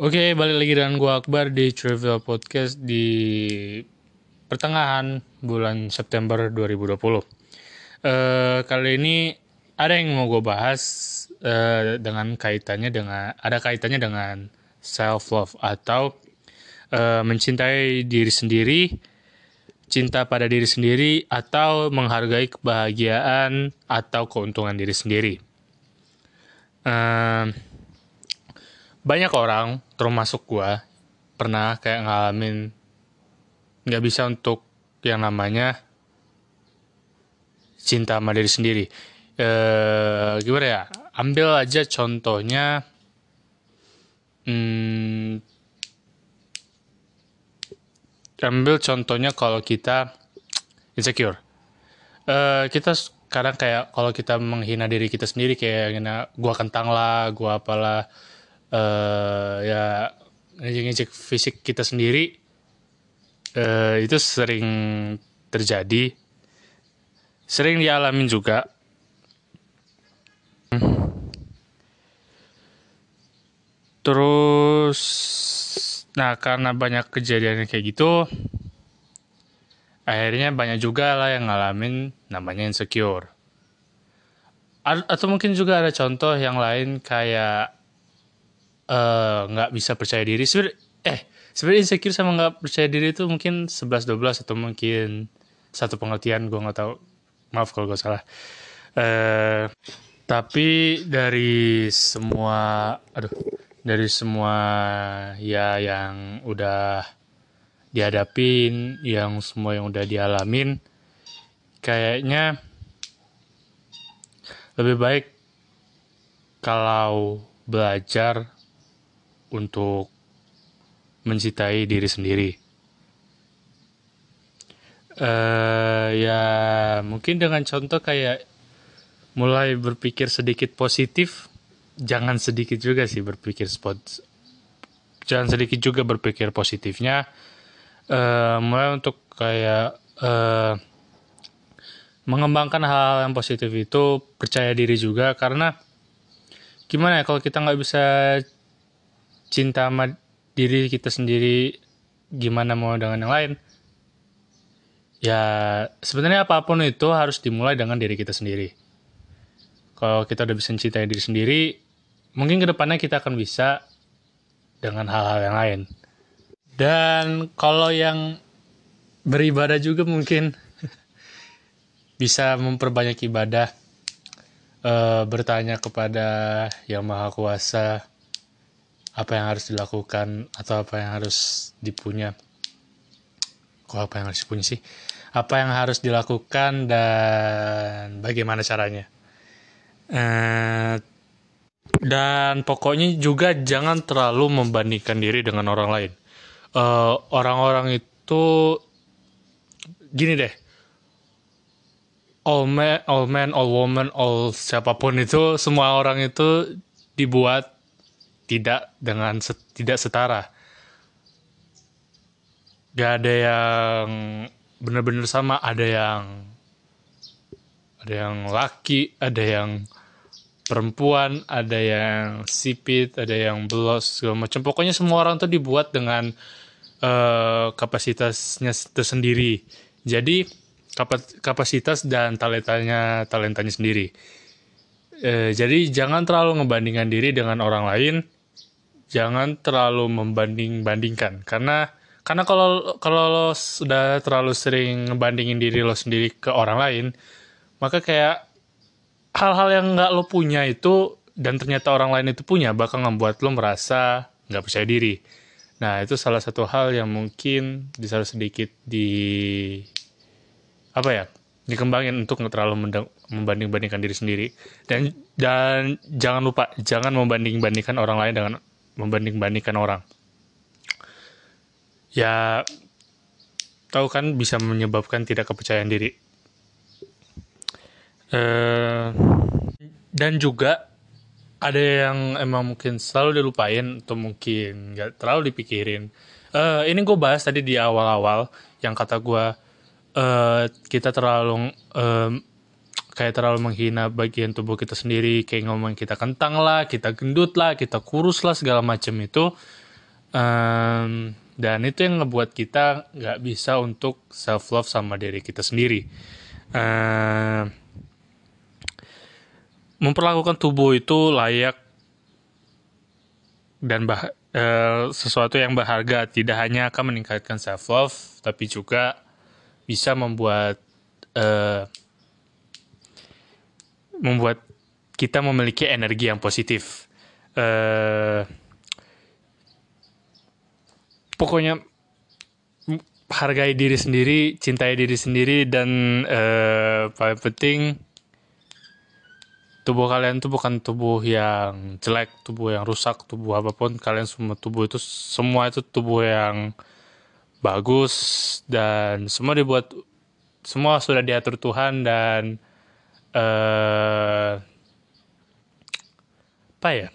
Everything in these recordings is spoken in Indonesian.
Oke, balik lagi dengan gua Akbar di Trivial Podcast di pertengahan bulan September 2020. Eh kali ini ada yang mau gue bahas eh, dengan kaitannya dengan ada kaitannya dengan self love atau eh, mencintai diri sendiri, cinta pada diri sendiri atau menghargai kebahagiaan atau keuntungan diri sendiri. Eh, banyak orang termasuk gua pernah kayak ngalamin nggak bisa untuk yang namanya cinta sama diri sendiri. Eh gimana ya? Ambil aja contohnya hmm, ambil contohnya kalau kita insecure. Eh kita sekarang kayak kalau kita menghina diri kita sendiri kayak gua kentang lah gua apalah eh ya ngejek-ngejek fisik kita sendiri eh itu sering terjadi. Sering dialamin juga. Terus nah karena banyak kejadian kayak gitu akhirnya banyak juga lah yang ngalamin namanya insecure. A- atau mungkin juga ada contoh yang lain kayak eh, nggak bisa percaya diri. Sebenarnya eh sebenarnya insecure sama nggak percaya diri itu mungkin 11 12 atau mungkin satu pengertian gue nggak tahu. Maaf kalau gue salah. Eh tapi dari semua aduh dari semua ya yang udah dihadapin yang semua yang udah dialamin kayaknya lebih baik kalau belajar untuk mencintai diri sendiri. eh ya mungkin dengan contoh kayak mulai berpikir sedikit positif, jangan sedikit juga sih berpikir spot, jangan sedikit juga berpikir positifnya. eh mulai untuk kayak eh mengembangkan hal-hal yang positif itu percaya diri juga karena gimana ya kalau kita nggak bisa cinta sama diri kita sendiri gimana mau dengan yang lain? Ya sebenarnya apa pun itu harus dimulai dengan diri kita sendiri. Kalau kita udah bisa mencintai diri sendiri mungkin ke depannya kita akan bisa dengan hal-hal yang lain. Dan kalau yang beribadah juga mungkin bisa memperbanyak ibadah. Eh, bertanya kepada yang maha kuasa apa yang harus dilakukan atau apa yang harus dipunya? Kok apa yang harus dipunya sih? Apa yang harus dilakukan dan bagaimana caranya? Eh, dan pokoknya juga jangan terlalu membandingkan diri dengan orang lain. Eh, orang-orang itu gini deh. All man, all man, all woman, all siapa pun itu semua orang itu dibuat tidak dengan set- tidak setara. Gak ada yang benar-benar sama, ada yang ada yang laki, ada yang perempuan, ada yang sipit, ada yang belos segala macam. Pokoknya semua orang tuh dibuat dengan eh, kapasitasnya tersendiri. Jadi kapa- kapasitas dan talentanya talentanya sendiri. Eh, jadi jangan terlalu ngebandingkan diri dengan orang lain. Jangan terlalu membanding-bandingkan karena karena kalau kalau lo sudah terlalu sering ngebandingin diri lo sendiri ke orang lain, maka kayak hal-hal yang nggak lo punya itu dan ternyata orang lain itu punya bakal membuat lo merasa nggak percaya diri. Nah itu salah satu hal yang mungkin bisa sedikit di apa ya dikembangin untuk nggak terlalu membanding-bandingkan diri sendiri. Dan dan jangan lupa jangan membanding-bandingkan orang lain dengan membanding-bandingkan orang. Ya tahu kan bisa menyebabkan tidak kepercayaan diri. Eh dan juga ada yang emang mungkin selalu dilupain atau mungkin nggak terlalu dipikirin. Eh ini gue bahas tadi di awal-awal yang kata gue eh kita terlalu em, kayak terlalu menghina bagian tubuh kita sendiri kayak ngomong kita kentang lah kita gendut lah kita kurus lah segala macam itu. Um, dan itu yang ngebuat kita nggak bisa untuk self love sama diri kita sendiri. Uh, memperlakukan tubuh itu layak dan bah uh, sesuatu yang berharga. Tidak hanya akan meningkatkan self love tapi juga bisa membuat uh, membuat kita memiliki energi yang positif. Uh, pokoknya hargai diri sendiri, cintai diri sendiri dan uh, paling penting tubuh kalian itu bukan tubuh yang jelek, tubuh yang rusak, tubuh apa pun kalian semua tubuh itu semua itu tubuh yang bagus dan semua dibuat semua sudah diatur Tuhan dan uh, apa ya?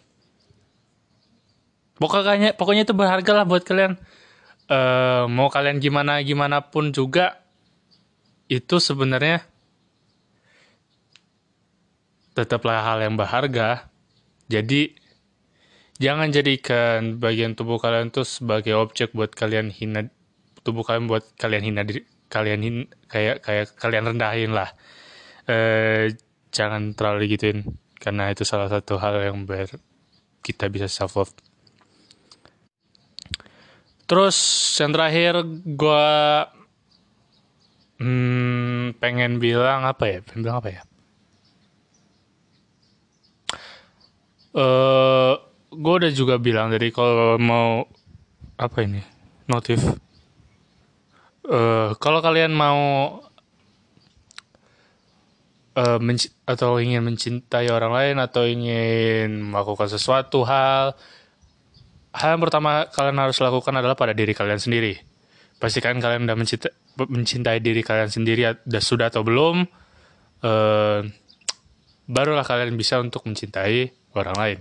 Pokoknya pokoknya itu berharga lah buat kalian. Uh, mau kalian gimana gimana pun juga itu sebenarnya tetaplah hal yang berharga. Jadi jangan jadikan bagian tubuh kalian tuh sebagai objek buat kalian hina tubuh kalian buat kalian hina diri kalian hin, kayak kayak kalian rendahin lah eh, jangan terlalu gituin karena itu salah satu hal yang ber kita bisa self love terus yang terakhir gue hmm, pengen bilang apa ya? Pengen bilang apa ya? Uh, eh, gue udah juga bilang jadi kalau mau apa ini? Notif. Uh, kalau kalian mau uh, atau ingin mencintai orang lain atau ingin melakukan sesuatu hal hal yang pertama kalian harus lakukan adalah pada diri kalian sendiri. Pastikan kalian sudah mencintai, mencintai diri kalian sendiri sudah atau belum uh, barulah kalian bisa untuk mencintai orang lain.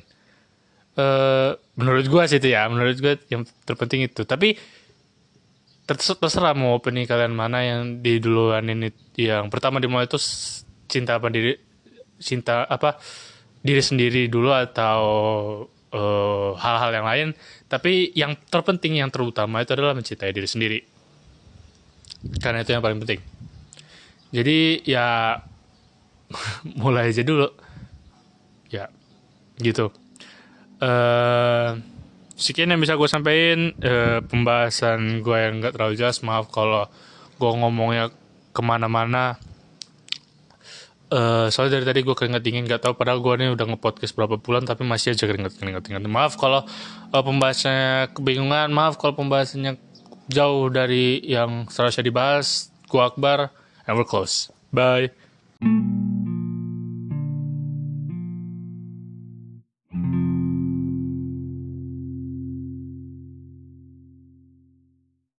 Uh, menurut gue sih itu ya menurut gue yang terpenting itu. Tapi terserah mau opini kalian mana yang di duluan ini yang pertama dimulai itu cinta apa diri cinta apa diri sendiri dulu atau eh, hal-hal uh, yang lain. Tapi yang terpenting yang terutama itu adalah mencintai diri sendiri. Karena itu yang paling penting. Jadi ya mulai aja dulu. Ya gitu. Uh, sekian yang bisa gue sampaikan. Uh, pembahasan gue yang gak terlalu jelas. Maaf kalau gue ngomongnya ke mana-mana Uh, soalnya dari tadi gue keringet dingin gak tau padahal gue nih udah ngepodcast berapa bulan tapi masih aja keringet keringet dingin maaf kalau uh, pembahasannya kebingungan maaf kalau pembahasannya jauh dari yang seharusnya dibahas. Gue Akbar and we're close. Bye